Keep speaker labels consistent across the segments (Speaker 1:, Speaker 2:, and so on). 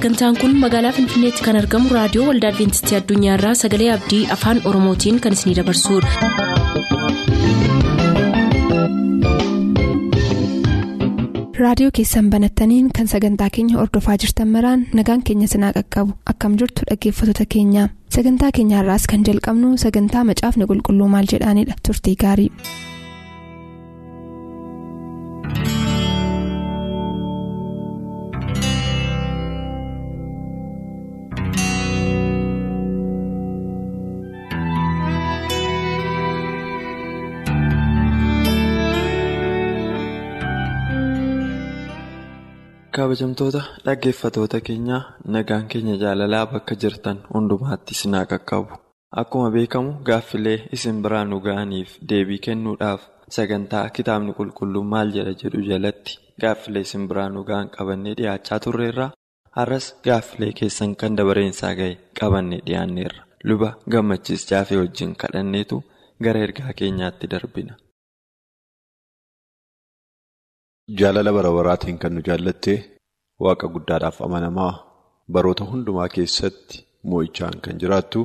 Speaker 1: sagantaan kun magaalaa finfinneetti kan argamu raadiyoo waldaa adventistii addunyaarraa sagalee abdii afaan oromootiin kan isinidabarsudha.
Speaker 2: raadiyoo keessan banattaniin kan sagantaa keenya ordofaa jirtan maraan nagaan keenya sinaa qaqqabu akkam jirtu dhaggeeffattoota keenya sagantaa keenyaarraas kan jalqabnu sagantaa macaafni qulqulluu maal jedhaanidha turtii gaarii.
Speaker 3: Kabajamtoota dhaggeeffatoota keenyaa nagaan keenya jaalalaa bakka jirtan hundumaatti sinaa qaqqabu. Akkuma beekamu gaaffilee isin biraa nu ga'aniif deebii kennuudhaaf sagantaa kitaabni qulqulluun maal jedha jedhu jalatti gaaffilee isin biraa nu ga'an qabannee dhiyaachaa turreerra. Har'as gaaffilee keessan kan dabareensaa ga'e qabannee dhiyaanneerra. Luba gammachiis jaafee wajjin kadhanneetu gara ergaa keenyaatti darbina.
Speaker 4: Jaalala bara baraatiin kan nu jaallatte waaqa guddaadhaaf amanamaa baroota hundumaa keessatti moo'ichaan kan jiraattu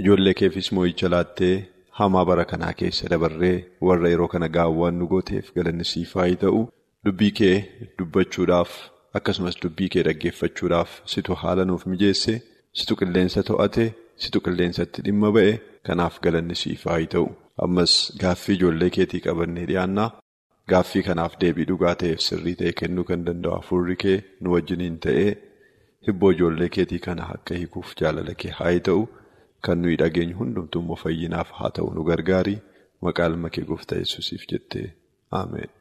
Speaker 4: ijoollee keefis moo'icha laattee hamaa bara kanaa keessa dabarree warra yeroo kana gaawwaan nu gooteef galanni siif haa ta'u dubbii kee dubbachuudhaaf akkasumas dubbii kee dhaggeeffachuudhaaf situ haala nuuf mijeesse situ qilleensa to'ate situ qilleensatti dhimma ba'e kanaaf galanni siif haa ta'u ammas gaaffii ijoollee keetii qabannee dhiyaannaa. Gaaffii kanaaf deebii dhugaa ta'eef sirrii ta'e kennuu kan danda'u hafuurri kee nu wajjiniin ta'ee hibboo ijoollee keetii kana akka hiikuuf jaalala kee haa ta'u kan nuyi dhageenyu hundumtuu immoo fayyinaaf haa ta'u nu gargaari maqaa ilma kee gooftaa yesuusiif jettee ameen.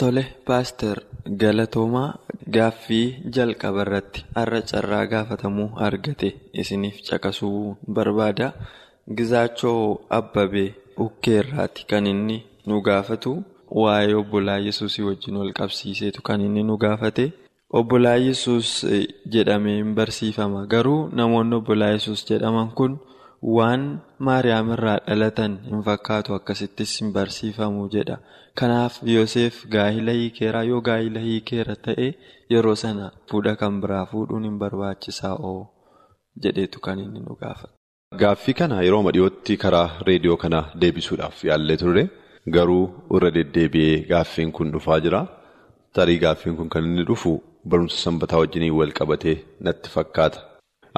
Speaker 3: Tole paaster galatoomaa gaaffii jalqaba irratti har'a carraa gaafatamuu argate isiniif caqasuu barbaada. Gizaachoo Abbabee Ukkeerraati kan inni nu gaafatu waa'ee obbolaa Yesuusii wajjin wal qabsiiseetu kan inni nu gaafate. Obbolaa Yesuus jedhamee hin barsiifama. Garuu namoonni obbolaa Yesuus jedhaman kun waan Maariyaam irraa dhalatan hin fakkaatu akkasittis hin barsiifamu jedha. Kanaaf Yoseef gaa'ila hiikeera yoo gaa'ila hiikeera ta'e yeroo sana fuudha kan biraa fuudhuun hin barbaachisaa oo jedheetu kan inni nu gaafate.
Speaker 4: Gaaffii kana yeroo dhiyootti karaa reediyoo kana deebisuudhaaf yaallee turre garuu irra deddeebi'ee gaaffiin kun dhufaa jira. Tarii gaaffiin kun kan inni dhufu barumsa sanbataa wajjiniin wal qabatee natti fakkaata.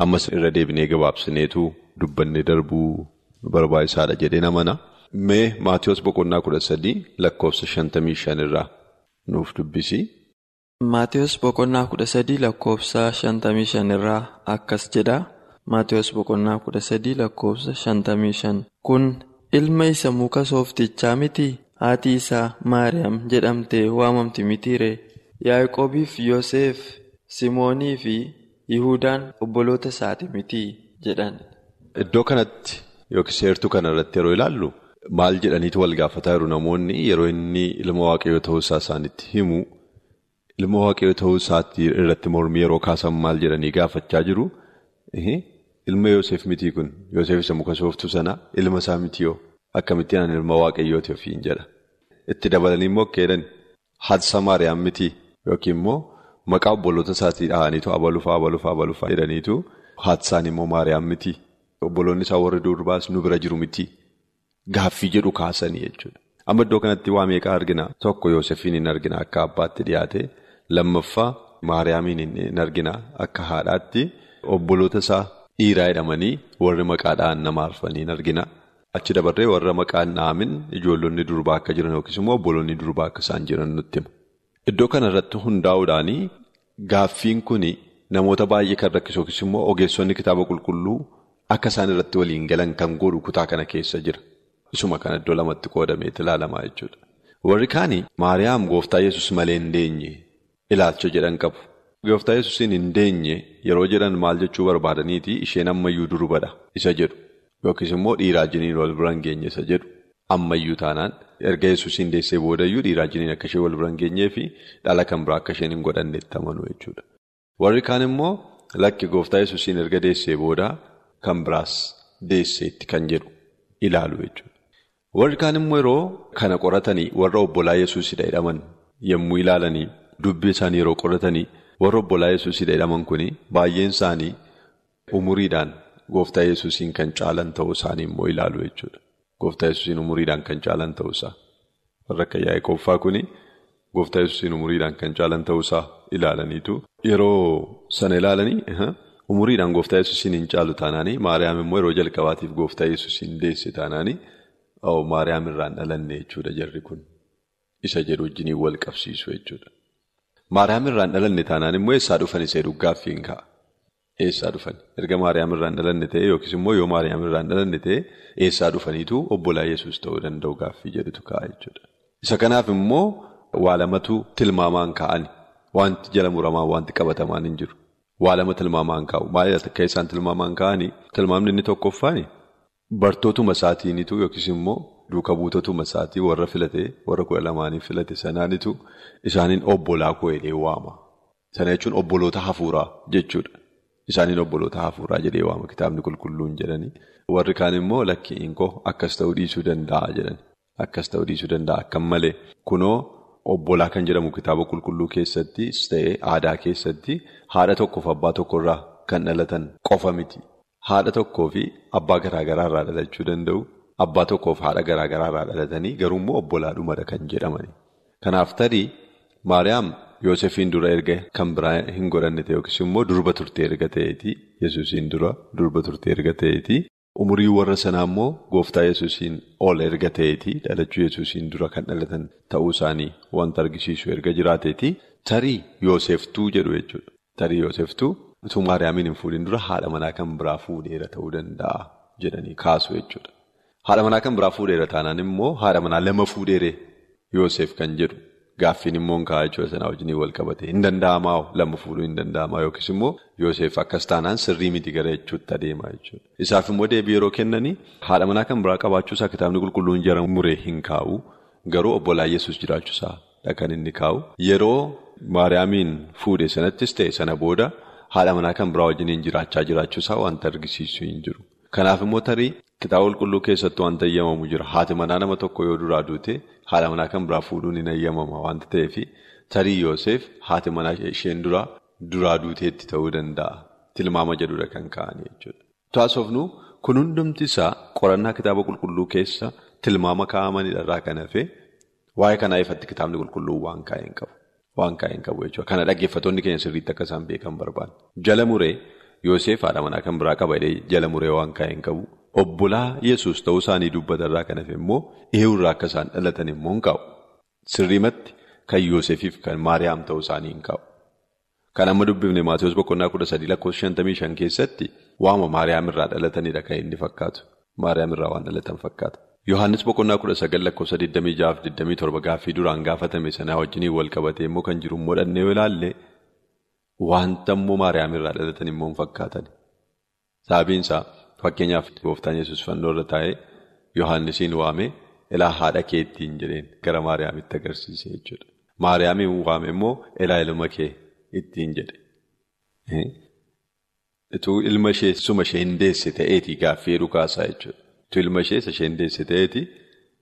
Speaker 4: Ammas irra deebinee gabaabsineetu dubbannee darbuu barbaachisaadha jedhee namana. Mee Maatiyus boqonnaa kudha sadii lakkoofsa shantamii shan irraa nuuf dubbisi.
Speaker 3: Maatiyus boqonnaa kudha sadii lakkoofsa shantamii shan irraa akkas jedha. Maatiyus boqonnaa kudha sadii lakkoofsa shantamii shan kun ilma isa muka sooftichaa miti haati isaa Maariyaam jedhamtee waamamti mitiiree Yaaqoobiif Yoseef Simoonii fi Yihudaan obboloota isaati miti jedhan.
Speaker 4: Iddoo kanatti yookiin seertuu kanarratti yeroo ilaallu maal jedhaniitu wal gaafataa jiru namoonni yeroo inni ilma waaqayyoo ta'uu isaa isaanitti himu ilma waaqayyoo ta'uu isaatti irratti mormii yeroo kaasan maal jedhanii gaafachaa jiru. Ilma Yoseef mitii kun Yoseef isa muka sooftuu sana ilma isaa mitii yoo akkamittiin ani ilma waaqayyooti ofiin jedha. Itti dabalanii immoo keedhan. Hadsa Maariyaam mitii yookiin immoo maqaa obboloota isaatii dhahaniitu abalufaa abalufaa abalufaa jedhaniitu hadsaan immoo Maariyaam mitii. Obboloonni isaa warri durbaas nu bira jiru mitii. Gaaffii jedhu kaasanii jechuudha. Amma iddoo kanatti waa meeqaa argina? Tokko Yoosefiin hin argina akka abbaatti dhiyaate. Lammaffaa Maariyaamiin hin argina akka haadhaatti. Obboloota isaa. Dhiiraa jedhamanii warri maqaadhaan nama arfanii argina. Achi dabarree warra maqaan dhaamin ijoollonni durbaa akka jiran yookiis immoo obboloonni durbaa akka isaan jiran nutti hima. Iddoo kanarratti hundaa'uudhaan gaaffiin kun namoota baay'ee kan rakkisu yookiis immoo ogeessonni kitaaba qulqulluu akka isaan irratti waliin galan kan godhu kutaa kana keessa jira. Isuma kana iddoo lamatti qoodameeti ilaalamaa jechuudha. Warri kaanii Maariyaam gooftaa yesus malee hin deenye ilaalcha jedhan qabu. Gooftaa yesuusiin hin deenye yeroo jedhan maal jechuu barbaadaniiti isheen ammayyuu durbadha isa jedhu yookiis immoo dhiiraa jiniin wal bira hin geenye isa jedhu ammayyuu taanaan erga yesuusiin deessee boodayyuu dhiiraa jiniin akka ishee wal bira hin geenyee fi dhala kan biraa akka isheen hin godhanneetti amanu jechuudha. Warri kaan immoo lakki gooftaa yesuusiin erga deessee booda kan biraas deesseetti kan jedhu ilaalu jechuudha. Warri kaan immoo yeroo kana qoratanii warra obbolaa Yesuusidha jedhaman yommuu ilaalanii dubbii isaanii yeroo qoratanii warra obbolaa Yesuusidha jedhaman kun baay'een isaanii umuriidhaan gooftaa Yesuusiin kan caalan ta'uu isaanii immoo ilaalu jechuudha. Gooftaa Yesuusiin umuriidhaan kan caalan ta'uusaa. Warra akka Yaaqoobbaa kun gooftaa Yesuusiin umuriidhaan kan caalan ta'uusaa ilaalaniitu yeroo sana ilaalanii umuriidhaan gooftaa Yesuusiin hin caalu taanaanii Maariyaam immoo yeroo jalqabaatiif gooftaa Yesuusiin deesse taanaanii Maariyaam irraan dhalanne jechuudha jarri kun isa jedhu wajjin wal qabsiisu jechuudha. Maariyaam irraan dhalanne taanaan immoo eessaa dhufan isa jedhu gaaffiin ka'a. Eessaa dhufan erga Maariyaam irraan dhalanne ta'e yookiis immoo yoo Maariyaam irraan dhalanne ta'e eessaa dhufaniitu obbolaa Yesuus ta'uu danda'u gaaffii jedhutu ka'a jechuudha. Isa kanaaf immoo waa lamatu tilmaamaan kaa'ani. Wanti jala muramaan wanti qabatamaan hin jiru. Waa lama tilmaamaan kaa'u. Maal akka isaan tilmaamaan kaa'anii tilmaamni inni tokkoffaani bartootuma isaatiinitu yookiis immoo duuka buutotuma isaatii warra filate warra kudha lamaanii filate sanaanitu isaaniin obbolaa koo jedhee waama. Sana jechuun obboloota hafuuraa jechuudha. Isaaniin obboloota hafuuraa jedhee waama kitaabni qulqulluun jedhanii. Warri kaan immoo lakkiin koo akkas ta'uu dhiisuu danda'a jedhani. Akkas ta'uu dhiisuu danda'a akkam malee kunoo obbolaa kan jedhamu kitaaba qulqulluu keessattis ta'ee aadaa keessatti haadha tokkoof abbaa tokkorraa kan dhalatan qofa miti. Haadha tokkoo fi abbaa garaagaraa irraa dhalachuu danda'u. Abbaa tokkoof haadha garaagaraa irraa dhalatanii garuu immoo obbolaadhumadha kan jedhamani. Kanaaf tarii Maariyaam Yoosefiin dura erga kan biraa hin godhanne ta'e yookiis immoo durba turte erga ta'eeti Yesuusiin dura durba turte erga ta'eeti. Umurii warra sanaa immoo gooftaa Yesuusiin ol erga ta'eeti dhalachuu Yesuusiin dura kan dhalatan ta'uu isaanii wanta argisiisu erga jiraateeti tarii Yooseftuu jedhu jechuudha. Tarii Yooseftuu utuu Maariyaamiin hin fuudhin dura haadha manaa kan biraa fuudheera ta'uu danda'a jedhanii kaasu jechuudha. Haadha manaa kan biraa fuudheera taanaan immoo haadha manaa lama fuudheere Yoosef kan jedhu gaaffiin immoo kaa'aa jechuudha sanaa wajjin wal qabate hin danda'amaa lama fuudhuu hin danda'amaa yookiis immoo Yoosef akkas taanaan sirrii miti gara jechuutti adeema jechuudha. Isaaf immoo deebii yeroo kennanii haadha manaa kan biraa qabaachuusaa kitaabni qulqulluun jara muree hin kaa'u garuu obbolaa Yesuus jiraachuusaa kan inni kaa'u yeroo Maariyaamiin fuudhe sanattis ta'e sana booda haadha manaa kan biraa wajjiniin jiraachaa jiraachuusaa wanta argisiisu hin jiru. Kanaaf immoo tarii kitaaba qulqulluu keessatti wanta eeyyamamu jira. Haati manaa nama tokko yoo duraa duute haadha manaa kan biraa fuudhuun hin eeyyamama wanta ta'eef tarii Yoosef haati manaa isheen duraa duraa duuteetti ta'uu danda'a. Tilmaama jedhudha kan ka'anii jechuudha. Taasofnu kun hundumti isaa qorannaa kitaaba qulqulluu keessa tilmaama kaa'amanidha irraa kan hafe waa'ee kanaa ifatti kitaabni qulqulluu waan kaa'ee hin qabu. Waan kaa'ee hin qabu jechuudha. Kana dhaggeeffattoonni keenya sirriitti akka isaan beekan barbaada. Jala muree Yoosef haadha manaa kan biraa qaba jala muree waan kaa'ee hin qabu. Obbolaa Yesuus ta'uu isaanii dubbatarraa kan hafe immoo eeyyurraa akka isaan dhalatan immoo hin kaa'u. Sirriimatti kan Yoosefiif kan Maariyaam ta'uu isaanii hin kaa'u. Kan amma dubbifne Maatiyus boqonnaa kudha sadii lakkoofsa shantamii shan keessatti waama Maariyaam irraa dhalatanidha kan inni fakkaatu. Maariyaam irraa waan dhalatan fakkaata. Yohaannis boqonnaa kudha sagal lakkoofsa digdamii jaaf digdamii torba gaaffii duraan gaafatame sanaa wajjinii wal qabatee immoo kan jiru immoo dhannee yoo ilaalle wanta immoo Maariyaam irraa dhalatan immoo hin fakkaatan. Sababiin isaa fakkeenyaaf gooftaan Yesuus fannoo irra taa'ee Yohaannisiin waamee ilaa haadha keettiin jedheen gara Maariyaamitti agarsiise jechuudha. Maariyaamiin waame immoo ilaa ilma kee ittiin jedhe. Ituu ilma ishee suma ishee hin deesse ta'eeti gaaffii hedduu kaasaa jechuudha. Ituu ilma ishee ishee hin deesse ta'eeti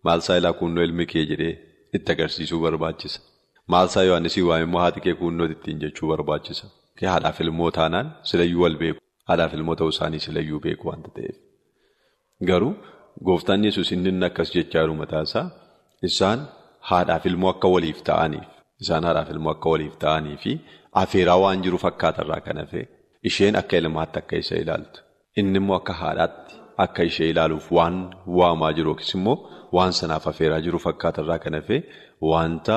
Speaker 4: maalsaa ilaa kunnoo ilmi kee jedhee itti agarsiisuu barbaachisa. Maalsaa Yohaannisii waame immoo haati kee kunnoo ittiin jechuu barbaachisa. Haadhaaf ilmoo taanaan silayyuu wal beeku. Haadhaaf ilmoo ta'uu isaanii silayyuu beeku waanta ta'eef. Garuu gooftaan Yesuus inni akkas jechaa jiru mataasaa isaan haadhaaf ilmoo akka waliif ta'aniif isaan haadhaaf ilmoo akka waliif ta'anii fi afeeraa waan jiru fakkaatarraa kan hafe isheen akka ilmaatti akka isa ilaaltu inni immoo akka haadhaatti akka ishee ilaaluuf waan waamaa jiru yookiis immoo waan sanaaf afeeraa jiru fakkaatarraa kan hafe wanta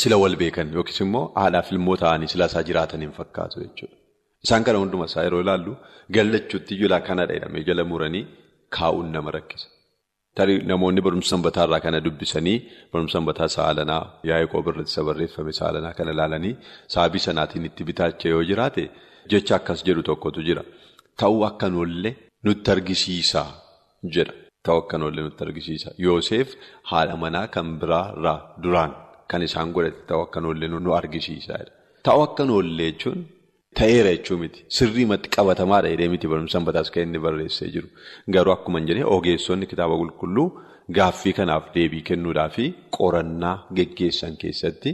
Speaker 4: sila wal beekan yookiis immoo haadhaaf ilmoo ta'anii sila isaa jiraatan hin fakkaatu jechuudha. Isaan kana hunduma isaa yeroo ilaallu gallachuutti jala kanadha jedhamee jala muranii kaa'uun nama rakkisa. Namoonni barumsa sanbataa irraa kana dubbisanii barumsa sanbataa saalanaa yaa'ii qoobirratti isa barreeffame saalanaa kana ilaalanii sababii sanaatiin itti bitaacha yoo jiraate jecha akkas jedhu tokkotu jira. Ta'uu akka noollee nutti argisiisa jedha. Ta'uu akka noollee nutti argisiisa. Yoosef haadha manaa kan biraarraa duraan kan isaan godhate ta'uu akka noollee nu argisiisa. Ta'uu akka noollee jechuun. Ta'eera jechuu miti. Sirriimatti qabatamaadha jedhee miti barumsa sanbataas kan inni barreessee jiru. Garuu akkuma hin jedhee ogeessonni kitaaba qulqulluu gaaffii kanaaf deebii kennuudhaa fi qorannaa geggeessan keessatti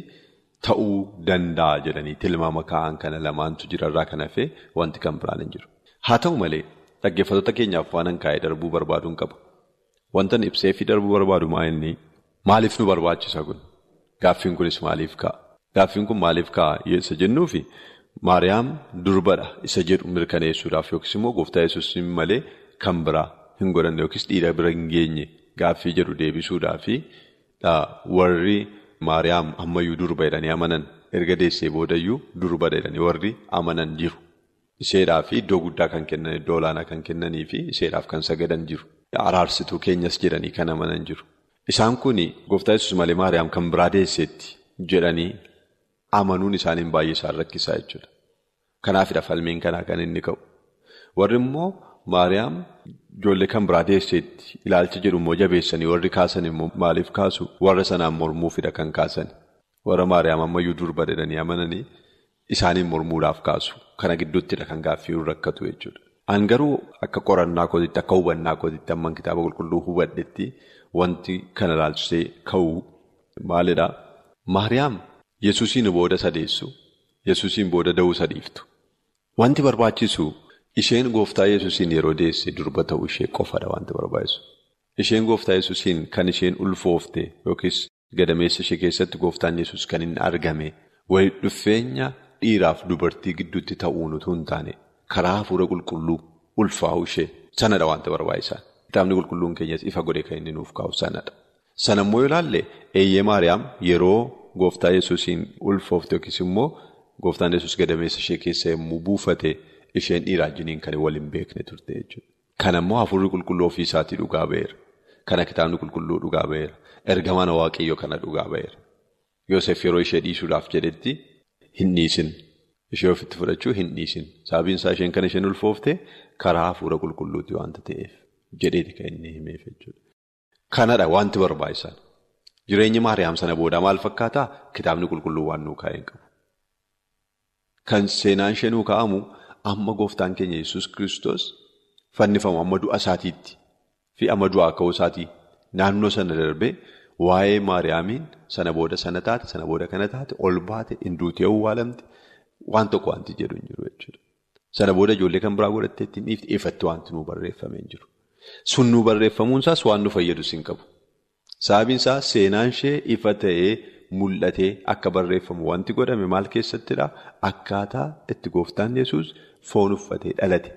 Speaker 4: ta'uu danda'a jedhanii tilmaama kaa'an kana lamaantu jirarraa kan hafe wanti kan biraan hin jiru. Haa ta'u malee dhaggeeffattoota keenyaaf waan kaa'ee darbuu barbaaduun qaba. Wanta ibsee fi darbuu barbaadu maa inni maaliif nu barbaachisa kun? Gaaffiin kunis maaliif ka'a? Gaaffiin kun maaliif ka'a isa jennuufi Maariyaam durbadha isa jedhu mirkaneessuudhaaf yookiis immoo gooftaa yesuus malee kan biraa hin godhanne yookiis dhiira bira hin geenye gaaffii jedhu deebisuudhaafi warri Maariyaam ammayyuu durba jedhanii amanan erga deessee boodayyuu durbadha jedhanii warri amanan jiru. Isheedhaaf iddoo guddaa kan kennan iddoo olaanaa kan kennanii fi isheedhaaf kan sagadan jiru. Araarsituu keenyas jedhanii kan amanan jiru. Isaan kun gooftaa yesuus malee Maariyaam kan biraa deesseetti jedhanii amanuun isaaniin baay'ee isaan rakkisaa jechuudha. Kanaafidha falmiin kanaa kan inni ka'u. Warri immoo Maariyaam ijoollee kan biraa deesseetti ilaalcha jedhu immoo jabeessanii warri kaasan immoo maaliif kaasu warra sanaan mormuufidha kan kaasan. Warra Maariyaam ammayyuu durba jedhanii amananii isaaniin mormuudhaaf kaasu. Kana gidduuttidha kan gaaffii rakkatu jechuudha. An garuu akka qorannaa kootitti akka hubannaa kootitti amman kitaaba qulqulluu hubadhetti wanti kana ilaalchisee ka'u maalidhaa? Maariyaam Yesuusiin booda sadeessu Yesuusiin booda da'uu sadiiftu. Wanti barbaachisu isheen gooftaa Yesuusiin yeroo deesse durba ta'uu ishee qofadha wanti barbaachisu. Isheen gooftaa Yesuusiin kan isheen ulfoofte yookiis gadameessa ishee keessatti gooftaan Yesuus kan inni argame wayi dhufeenya dhiiraaf dubartii gidduutti ta'uun utuu hin taane karaa hafuura qulqulluu ulfaa'u ishee sanadha wanta barbaachisan. Kitaabni qulqulluun keenyas ifa godhe kan inni nuuf kaa'u sanadha. Sana immoo ilaalle eeyyee Maariyaam yeroo gooftaa Yesuusiin ulfoofte yookiis immoo gooftaan Yesuus gadameessa ishee keessa yommuu buufate isheen dhiiraa wajjiniin kan wal hin beekne turte jechuudha. Kana immoo hafuurri qulqulluu ofii isaatii dhugaa ba'eera. Kana kitaabni qulqulluu dhugaa ba'eera. Ergamaan waaqayyoo kana dhugaa ba'eera. Yoosef yeroo ishee dhiisuudhaaf jedhetti hin dhiisin. Ishee ofitti fudhachuu hin dhiisin. Sababiin isaa isheen kan isheen ulfoofte karaa hafuura qulqulluuti waanta ta'eef jedheeti kan inni himeef jechuudha. Kanadha wanti barbaachisan. Jireenyi Maariyaam sana booda maal fakkaataa? Kitaabni qulqulluu waan nuu kaa'een qabu. Kan seenaan ishee nuu kaa'amu amma gooftaan keenya Yesuus Kiristoos fannifamu amma du'a isaatiitti fi amma du'aa ka'uu isaatii naannoo sana darbee waa'ee Maariyaamiin sana booda sana taate sana booda kana taate ol baate hinduutee awwaalamte waan tokko wanti jedhu hin jiru jechuudha. Sana booda ijoollee kan biraa godhattee ittiin dhiifte ifatti wanti nuu barreeffamee hin jiru. Sun nuu barreeffamuun isaas waan nu fayyadus hin qabu. Sababiin isaa seenaan ishee ifa ta'ee mul'atee akka barreeffamu wanti godhame maal keessattidha? Akkaataa itti gooftaan Yesuus foon uffatee dhalate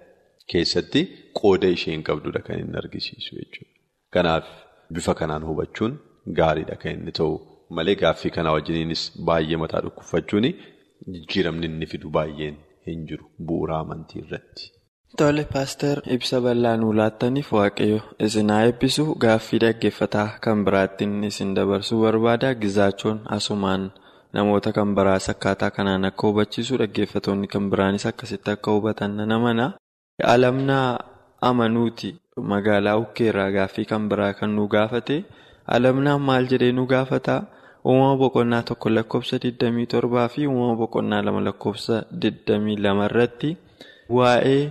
Speaker 4: keessatti qooda ishee hin qabdudha kan inni argisiisu jechuudha. Kanaaf bifa kanaan hubachuun gaariidha kan inni ta'u malee gaaffii kanaa wajjiniinis baay'ee mataa dhukkubfachuun jijjiiramni inni fidu baay'een hin jiru bu'uura amantii irratti.
Speaker 3: Tole paaster ibsa bal'aa nuu laattaniif waaqayyo isin haa eebbisu gaaffii dhaggeeffataa kan biraattiin isin dabarsuu barbaada. Gizaachoon asumaan namoota kan biraas akkaataa kanaan akka hubachiisu dhaggeeffatoonni kan biraanis akkasitti akka hubatan nan amana. Alamnaa amanuuti. Magaalaa ukkeerraa gaaffii kan biraa kan nu gaafate. Alamnaan maal jedhee nu gaafata? Uumama boqonnaa tokko lakkoofsa 27 fi uumama boqonnaa lama lakkoofsa 22 irratti waa'ee.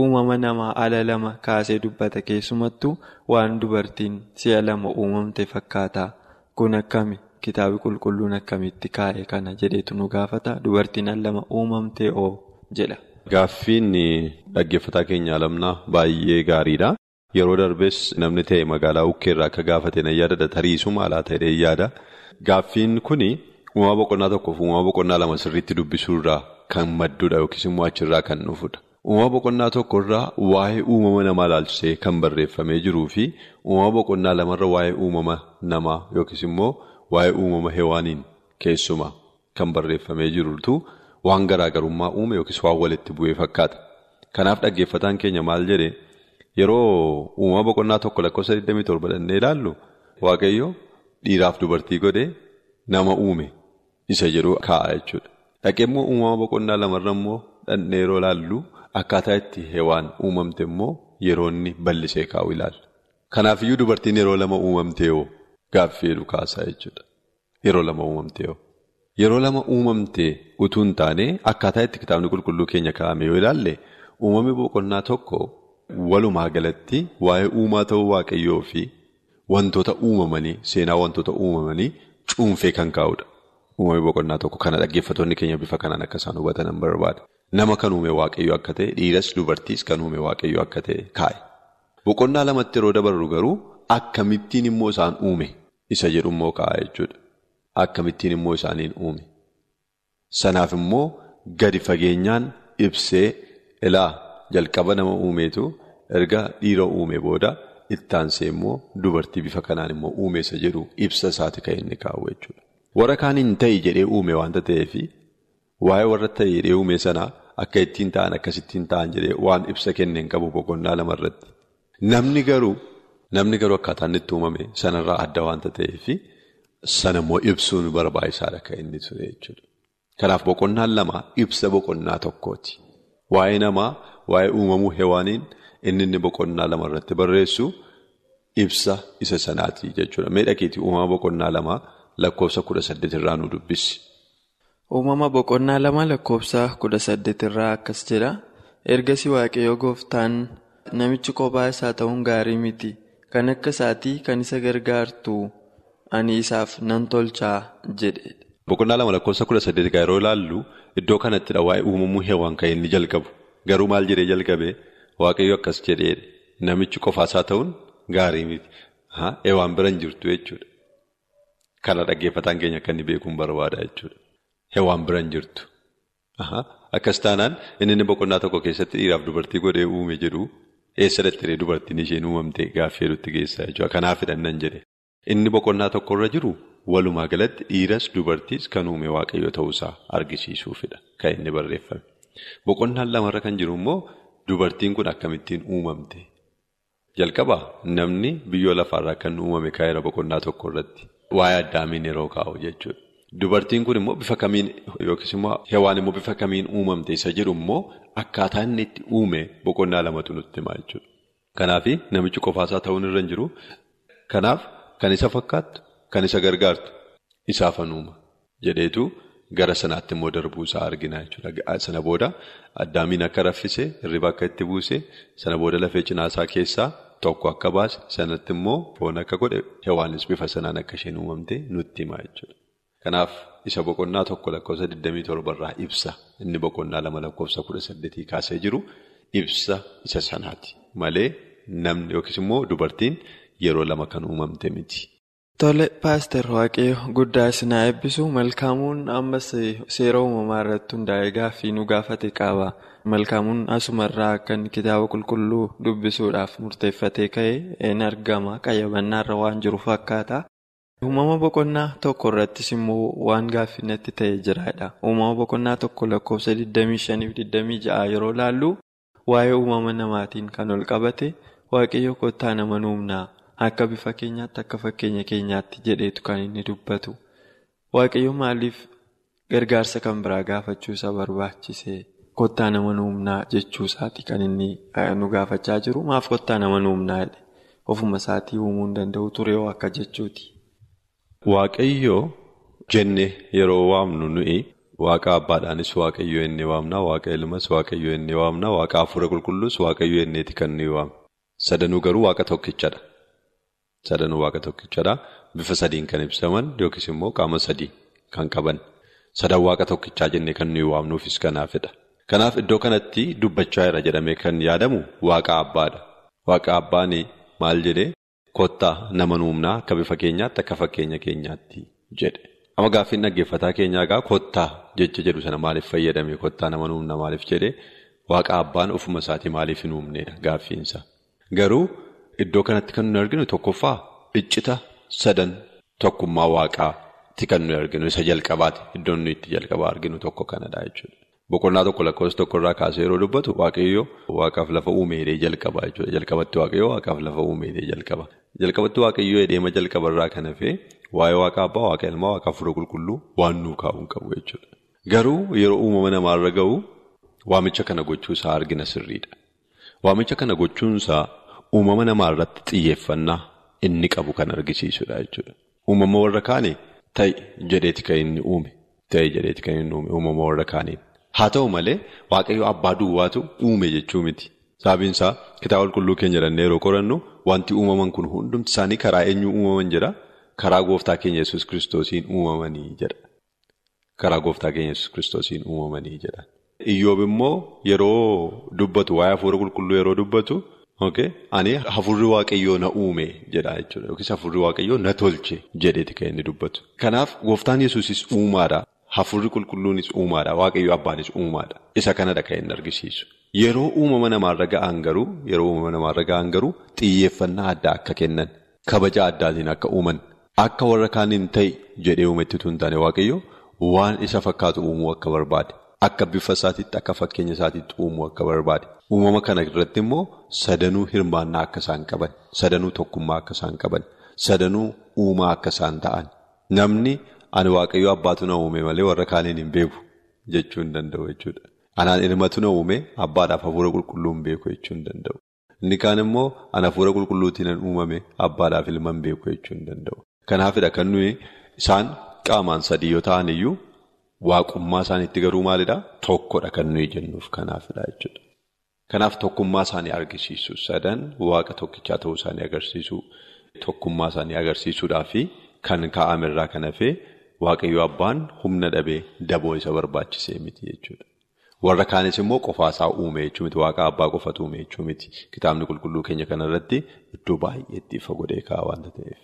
Speaker 3: Uumama namaa ala lama kaasee dubbata keessumattuu waan dubartiin si'a lama uumamte fakkaata. Kun akkami kitaabni qulqulluun akkamitti kaa'e kana jedheetu nu gaafata. Dubartiin al lama uumamtee oo jedha.
Speaker 4: Gaaffiin dhaggeeffataa keenya alamnaa baay'ee gaariidha. Yeroo darbes namni ta'e magaalaa ukkeerraa akka gaafate nan yaadadha tariisuma alaa ta'ee yaada. Gaaffiin kuni uumama boqonnaa tokkoof uumama boqonnaa lama sirriitti dubbisuurraa kan maddudha yookiis immoo achirraa kan dhufudha. Uumama boqonnaa tokkorraa waa'ee uumama namaa ilaalchisee kan barreeffamee jiruu fi uumama boqonnaa lamarra waa'ee uumama namaa yookiis immoo waa'ee uumama hewaaniin keessumaa kan barreeffamee jirutu waan garaagarummaa uume yookiis waan walitti bu'ee fakkaata. Kanaaf dhaggeeffataan keenya maal jedhee yeroo uumama boqonnaa tokko lakkoofsa 27 dhannee ilaallu waaqayyo dhiiraaf dubartii godhee nama uume isa jedhu kaa'a jechuudha. Dhaqee immoo uumama boqonnaa lamarra immoo dhannee yeroo ilaallu. Akkaataa itti hewaan uumamte immoo yeroo inni bal'isee kaa'u ilaalla. Kanaafiyyuu dubartiin yeroo lama uumamtee hoo gaaffii jedhu kaasaa jechuudha. Yeroo lama uumamtee hoo. Yeroo lama uumamtee utuu hin taane akkaataa itti kitaabni qulqulluu keenya kaa'ame yoo ilaalle uumamni boqonnaa tokko walumaa galatti waa'ee uumaa ta'uu waaqayyoo fi wantoota uumamanii seenaa wantoota uumamanii cuunfee kan kaa'udha. Uumamni boqonnaa tokko kana dhaggeeffattoonni keenya bifa kanaan akka isaan hubatan barbaada. Nama kan uume waaqayyo akka ta'e dhiiras dubartiis kan uume waaqayyo akka ta'e kaa'e. Boqonnaa lamatti yeroo dabarru garuu akkamittiin immoo isaan uume isa jedhu immoo kaa'a jechuudha. Akkamittiin immoo isaaniin uume. Sanaaf immoo gadi fageenyaan ibsee ilaa jalqaba nama uumeetu erga dhiira uume booda ittaansee immoo dubartii bifa kanaan immoo uume isa jedhu ibsa isaati kan inni kaa'u jechuudha. Warra kaaniin ta'i jedhee uume waanta ta'eef waa'ee warra ta'e jedhee uume sanaa akka ittiin ta'an akkasittiin ta'an jedhee waan ibsa kenneen qabu boqonnaa lamarratti. Namni garuu namni garuu akkaataa inni itti uumame sanarraa adda waanta ta'eef sana immoo ibsuun barbaachisaadha kan inni ture jechuudha. Kanaaf boqonnaan lama ibsa boqonnaa tokkooti. Waa'ee namaa waa'ee uumamuu hewaaniin inni inni boqonnaa lama irratti barreessu ibsa isa sanaati jechuudha. Mee dhaqiitii uumama boqonnaa lamaa lakkoofsa kudha saddeet irraa nu dubbisi.
Speaker 3: Uumama boqonnaa lama lakkoofsa kudha saddeet irraa akkas jedha. Ergasii waaqayyo gooftaan namichi kophaa isaa ta'uun gaarii miti. Kan akka isaatii kan isa gargaartu ani isaaf nan tolchaa jedhe.
Speaker 4: Boqonnaa lama lakkoofsa kudha saddeet yeroo ilaallu iddoo kanattidha waa'ee uumamuu heewwan kan inni jalqabu. Garuu maal jedhee jalqabee waaqayyo akkas jedhee namichi qofaasaa ta'uun gaarii miti. Heewwan bira hin jirtu jechuudha. Kana dhaggeeffataan keenya akka inni beekuun barbaada jechuudha. Heewwan bira hin jirtu. Akkas taanaan inni inni boqonnaa tokko keessatti dhiiraaf dubartii godhee uume jedhu eessa dhattee dubartiin isheen uumamte gaaffii hedduutti geessaa jechuudha. Kanaaf hidhannan jedhe. Inni boqonnaa tokkorra jiru walumaa galatti dhiiras dubartiis kan uume waaqayyo ta'uusaa argisiisuufidha kan inni barreeffame. Boqonnaan lamarra kan jiru immoo dubartiin kun akkamittiin uumamte. Jalqabaa namni biyyoo lafaarraa kan uumame kaa'eera boqonnaa tokko irratti waa'ee addaamiin yeroo kaa'u jechuudha. Dubartiin kun immoo bifa kamiin yookiis immoo hewaan immoo bifa kamiin uumamte isa jedhu immoo akkaataa inni itti uume boqonnaa lamatu nutti himaa jechuudha. Kanaaf namichi qofaasaa ta'uun irra hin jiru. Kanaaf kan isa fakkaattu kan isa gargaartu isaafan uuma jedheetu gara sanaatti immoo darbuu isaa argina jechuudha. Sana booda addaamiin akka raffisee hirriba akka itti buuse sana booda lafee cinaasaa keessaa tokko akka baase sanatti immoo foon akka godhe hewaanis bifa sanaan akka isheen uumamte nutti hima jechuudha. Kanaaf isa boqonnaa tokko lakkoofsa 27 irraa ibsa inni boqonnaa lama lakkoofsa 18 kaasee jiru ibsa isa sanaati malee namni yookiis immoo dubartiin yeroo lama kan uumamte miti.
Speaker 3: Tole paaster waaqayyo guddaa isinaa eebbisu malkaamuun ammas seera uumamaa irratti hundaa'ee gaaffii nu gaafate qaba. Malkaamuun asumarraa akka kitaaba qulqulluu dubbisuudhaaf murteeffatee ka'e in argama qayyabannaarra waan jiru fakkaata. Uumama boqonnaa tokko irrattis immoo waan gaaffii natti ta'e jiraadha. Uumama boqonnaa tokko lakkoofsa 25-26 yeroo laallu waa'ee uumama namaatiin kan ol qabate waaqayyo kottaa nama nuumnaa. Akka bifa keenyaatti akka fakkeenya keenyaatti jedheetu kan inni dubbatu. Waaqayyo maaliif gargaarsa kan biraa gaafachuu isa barbaachise kottaa nama nuumnaa jechuu isaati kan inni nu gaafachaa jiru. Maaf kottaa nama nuumnaa ofuma isaatii uumuu hin danda'u ture akka jechuuti.
Speaker 4: Waaqayyo jenne yeroo waamnu nuyi waaqa abbaadhaanis waaqayyo inni waamna waaqa ilmas waaqayyo inni waamna waaqa hafuura qulqulluus waaqayyo inneeti kan nuyi waamna. Sadanuu garuu waaqa tokkichadha. Sadanuu waaqa tokkichadha. Bifa sadiin kan ibsaman yookiis immoo qaama sadii kan qaban. Sadan waaqa tokkichaa jennee kan nuyi waamnuufis kanaafidha. Kanaaf iddoo kanatti dubbachaa jira jedhamee kan yaadamu waaqa abbaadha. Waaqa abbaan maal jedhee kottaa nama nuumnaa akka bifa keenyaatti akka fakkeenya keenyaatti jedhe. Amma gaaffiin dhaggeeffataa keenyaa egaa kottaa jecha jedhu sana maaliif fayyadame kottaa nama nuumna maaliif jedhee waaqa abbaan ofuma isaatii maaliif hin uumnedha gaaffiinsa. Garuu iddoo kanatti kan nuyi arginu tokkoffaa iccita sadan tokkummaa waaqaatti kan nuyi arginu isa jalqabaati iddoon nuyi itti jalqabaa arginu tokko kanadha jechuudha. Boqonnaa tokko lakkoofsa tokkorraa kaasee yeroo dubbatu waaqayyo waaqaaf lafa uumeedhee jalqaba jechuudha. Jalqabatti waaqayyo waaqaaf lafa uumeedhee jalqaba. Jalqabatti waaqayyo edeema jalqabarraa kan hafe waa'ee waaqa abbaa waaqa ilmaa waaqa hafuura qulqulluu waan nuu kaa'uun qabu jechuudha. Garuu yeroo uumama namaarra ga'u waamicha kana gochuusaa argina sirriidha. Waamicha kana gochuunsaa uumama namaa irratti xiyyeeffannaa inni qabu kan argisiisudha jechuudha. Uumama warra kaane ta'i jedheeti kan inni uume. Ta'i jedheeti kan inni uume uumama warra kaaniin. Haa ta'u malee waaqayyo abbaa duwwaatu uume jechuu miti. Sababiinsaa kitaaba qulqulluu keenya jedhannee yeroo qorannu wanti uumaman kun hundumti isaanii karaa eenyuu uumaman jedha. Karaa gooftaa keenya yesus kiristoosiin uumamanii jedha. Karaa gooftaa keenya yesus kiristoosiin uumamanii jedha. Iyyoob immoo yeroo dubbatu waa'ee hafuura qulqulluu yeroo dubbatu ani hafuurri waaqayyoo na uume jedha jechuudha. Yookiis hafuurri waaqayyoo na tolche jedheeti kan inni dubbatu. Kanaaf gooftaan yesuusis uumaadha. Hafuurri qulqulluunis uumaadha. Waaqayyoo abbaanis uumaadha. Isa kanadha kan inni argisiisu. Yeroo uumama namaarra ga'an garuu yeroo uumama namaarra ga'an garuu xiyyeeffannaa addaa akka kennan kabaja addaatiin akka uuman akka warra kaaniin ta'e jedhee uumetti tun taane waaqayyo waan isa fakkaatu uumuu akka barbaade akka bifa isaatiitti akka fakkeenya isaatiitti uumuu akka barbaade uumama kana irratti immoo sadanuu hirmaannaa akka isaan qaban sadanuu tokkummaa akka isaan qaban sadanuu uumaa akka isaan ta'an namni ani waaqayyo abbaatu na uume malee warra kaaniin hin beeku jechuu hin danda'u jechuudha. Anaan ilmatu na uume abbaadhaaf hafuura qulqulluun beeku jechuu hin danda'u. Inni kaan immoo an hafuura qulqulluutiin uumame abbaadhaaf ilman beeku jechuu hin danda'u. Kanaafidha kan nuyi isaan qaamaan sadii yoo ta'an iyyuu waaqummaa isaaniitti garuu maalidhaa? Tokkodha kan nuyi jennuuf kanaafidha jechuudha. Kanaaf tokkummaa isaanii argisiisu sadan waaqa tokkichaa ta'uu isaanii agarsiisu tokkummaa isaanii agarsiisuudhaa fi kan kaa'ame irraa kan hafee waaqayyo abbaan humna dhabee daboo isa barbaachisee miti jechuudha. Warra kaanis immoo qofaasaa uume jechuu miti. Waaqa abbaa qofatu uume jechuu miti. Kitaabni qulqulluu keenya kanarratti iddoo baay'eetti ifa godhee kaa'a waanta ta'eef.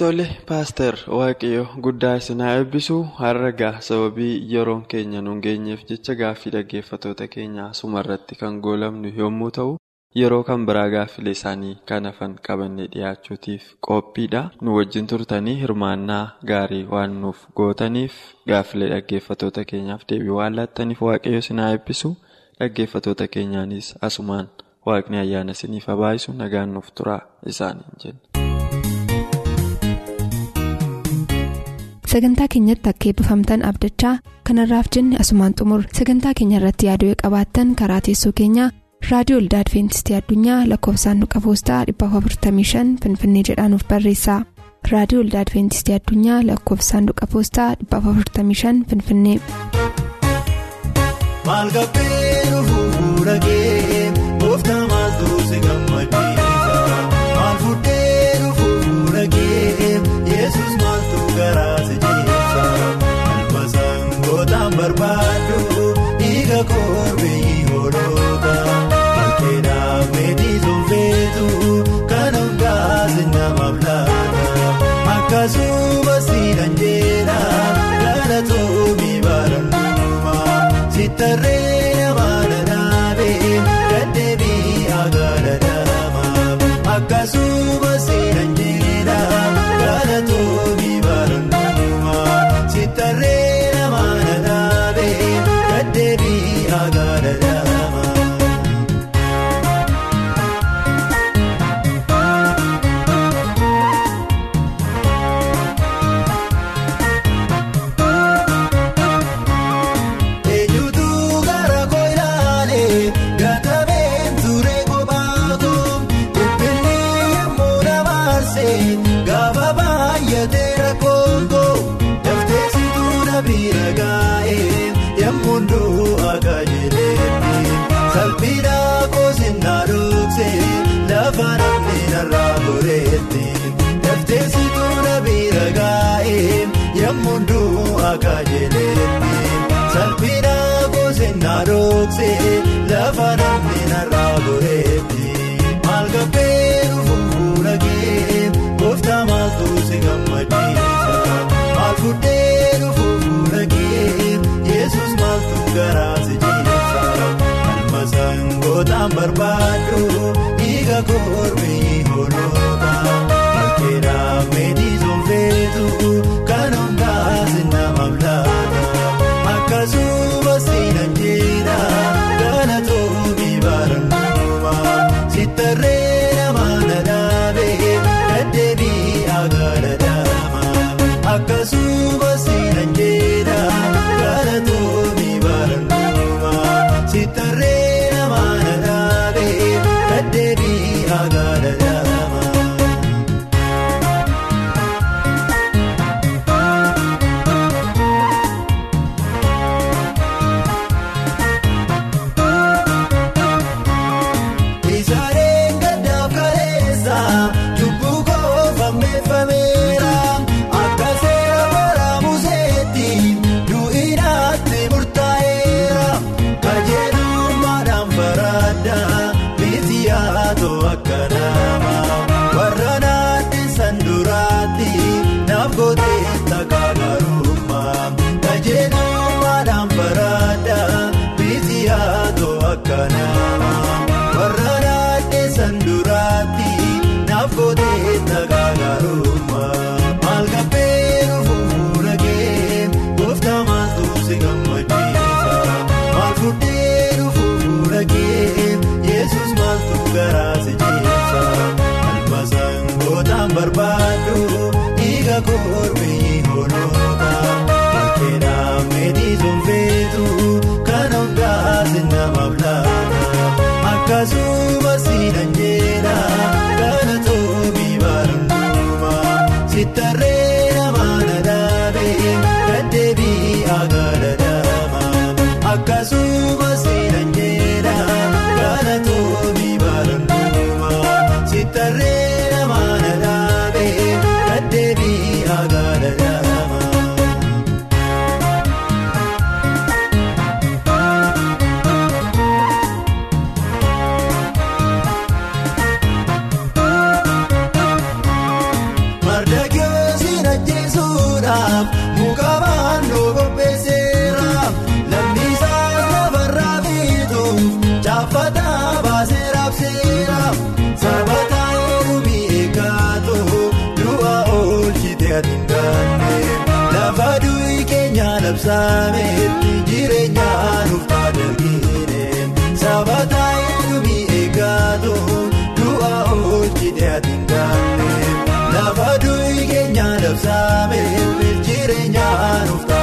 Speaker 3: Tole paaster waaqayyo guddaa isinaa eebbisuu har'a sababii yeroon keenya nuun geenyeef jecha gaaffii dhaggeeffatoota keenya asumarratti kan goolabnu yommuu ta'u yeroo kan biraa gaaffilee isaanii kan hafan qabannee dhiyaachuutiif qophiidha. Nu wajjin turtanii hirmaannaa gaarii waan nuuf gootaniif gaaffilee dhaggeeffatoota keenyaaf deebii waan laattaniif waaqayyo isinaa eebbisu dhaggeeffatoota keenyaanis asumaan waaqni ayyaana isiniif habaayisu nagaan nuuf turaa isaaniin jenna.
Speaker 2: Sagantaa keenyatti akka eebbifamtan abdachaa kanarraaf jenne asumaan xumur sagantaa keenya irratti yaaduu qabaattan karaa teessoo keenyaa. Raadiyoo olda adventistii addunyaa lakkoofsaanduqa poostaa 455 finfinnee jedhaanuf barreessa raadiyoo olda adventistii addunyaa lakkoofsaanduqa poostaa 455 finfinnee.
Speaker 5: Salphina gosinaa dhoksee lafa namni narraa goreetti maal gabbee fuula kee gooftaa maaltu si gammachiisa maal fuudhee fuula kee yesus maaltu garaa si jeessa alma sangootaan barbaadu dhiiga korbeeyyii hoolota bakkeedhaa meetii soofeetu akkasumas siidhan jedha labsaameef jireenya nuuf tajaajile